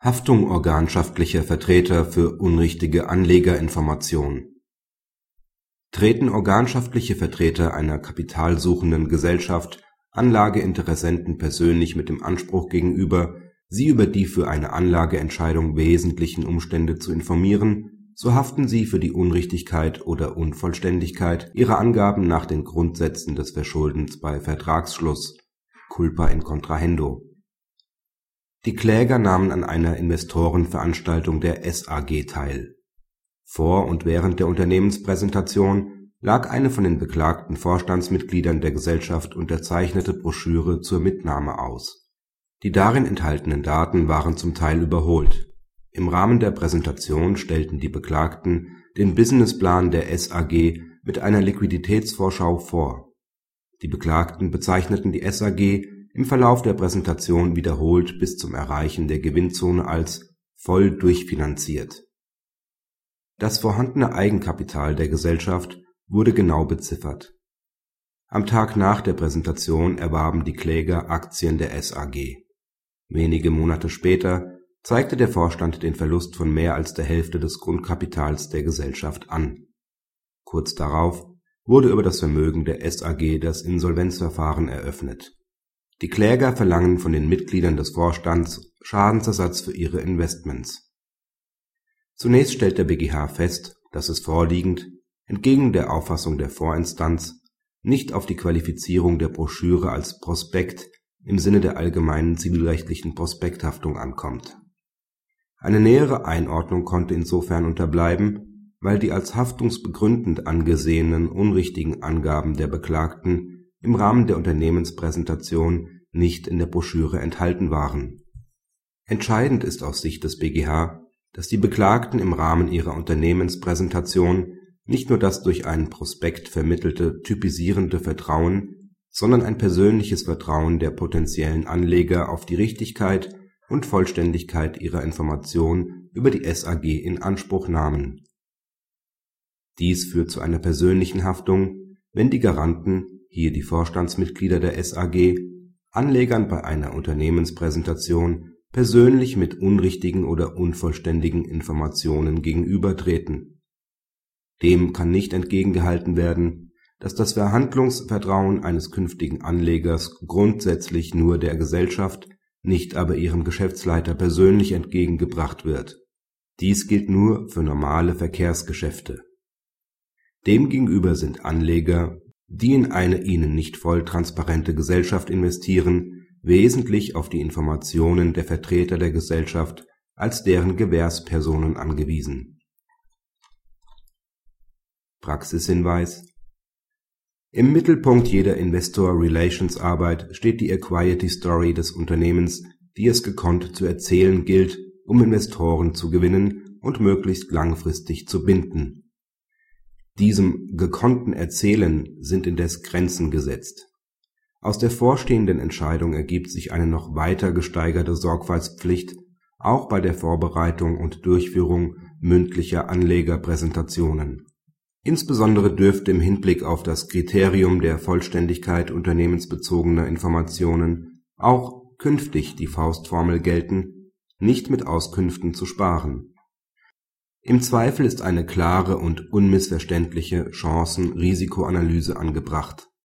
Haftung organschaftlicher Vertreter für unrichtige Anlegerinformation Treten organschaftliche Vertreter einer kapitalsuchenden Gesellschaft Anlageinteressenten persönlich mit dem Anspruch gegenüber, sie über die für eine Anlageentscheidung wesentlichen Umstände zu informieren, so haften sie für die Unrichtigkeit oder Unvollständigkeit ihrer Angaben nach den Grundsätzen des Verschuldens bei Vertragsschluss (culpa in contrahendo). Die Kläger nahmen an einer Investorenveranstaltung der SAG teil. Vor und während der Unternehmenspräsentation lag eine von den beklagten Vorstandsmitgliedern der Gesellschaft unterzeichnete Broschüre zur Mitnahme aus. Die darin enthaltenen Daten waren zum Teil überholt. Im Rahmen der Präsentation stellten die Beklagten den Businessplan der SAG mit einer Liquiditätsvorschau vor. Die Beklagten bezeichneten die SAG im Verlauf der Präsentation wiederholt bis zum Erreichen der Gewinnzone als voll durchfinanziert. Das vorhandene Eigenkapital der Gesellschaft wurde genau beziffert. Am Tag nach der Präsentation erwarben die Kläger Aktien der SAG. Wenige Monate später zeigte der Vorstand den Verlust von mehr als der Hälfte des Grundkapitals der Gesellschaft an. Kurz darauf wurde über das Vermögen der SAG das Insolvenzverfahren eröffnet. Die Kläger verlangen von den Mitgliedern des Vorstands Schadensersatz für ihre Investments. Zunächst stellt der BGH fest, dass es vorliegend, entgegen der Auffassung der Vorinstanz, nicht auf die Qualifizierung der Broschüre als Prospekt im Sinne der allgemeinen zivilrechtlichen Prospekthaftung ankommt. Eine nähere Einordnung konnte insofern unterbleiben, weil die als haftungsbegründend angesehenen unrichtigen Angaben der Beklagten im Rahmen der Unternehmenspräsentation nicht in der Broschüre enthalten waren. Entscheidend ist aus Sicht des BGH, dass die Beklagten im Rahmen ihrer Unternehmenspräsentation nicht nur das durch einen Prospekt vermittelte typisierende Vertrauen, sondern ein persönliches Vertrauen der potenziellen Anleger auf die Richtigkeit und Vollständigkeit ihrer Information über die SAG in Anspruch nahmen. Dies führt zu einer persönlichen Haftung, wenn die Garanten, hier die Vorstandsmitglieder der SAG, Anlegern bei einer Unternehmenspräsentation persönlich mit unrichtigen oder unvollständigen Informationen gegenübertreten. Dem kann nicht entgegengehalten werden, dass das Verhandlungsvertrauen eines künftigen Anlegers grundsätzlich nur der Gesellschaft nicht aber ihrem Geschäftsleiter persönlich entgegengebracht wird. Dies gilt nur für normale Verkehrsgeschäfte. Demgegenüber sind Anleger, die in eine ihnen nicht voll transparente Gesellschaft investieren, wesentlich auf die Informationen der Vertreter der Gesellschaft als deren Gewährspersonen angewiesen. Praxishinweis im Mittelpunkt jeder Investor-Relations-Arbeit steht die Equity-Story des Unternehmens, die es gekonnt zu erzählen gilt, um Investoren zu gewinnen und möglichst langfristig zu binden. Diesem gekonnten Erzählen sind indes Grenzen gesetzt. Aus der vorstehenden Entscheidung ergibt sich eine noch weiter gesteigerte Sorgfaltspflicht auch bei der Vorbereitung und Durchführung mündlicher Anlegerpräsentationen Insbesondere dürfte im Hinblick auf das Kriterium der Vollständigkeit unternehmensbezogener Informationen auch künftig die Faustformel gelten, nicht mit Auskünften zu sparen. Im Zweifel ist eine klare und unmissverständliche Chancen-Risikoanalyse angebracht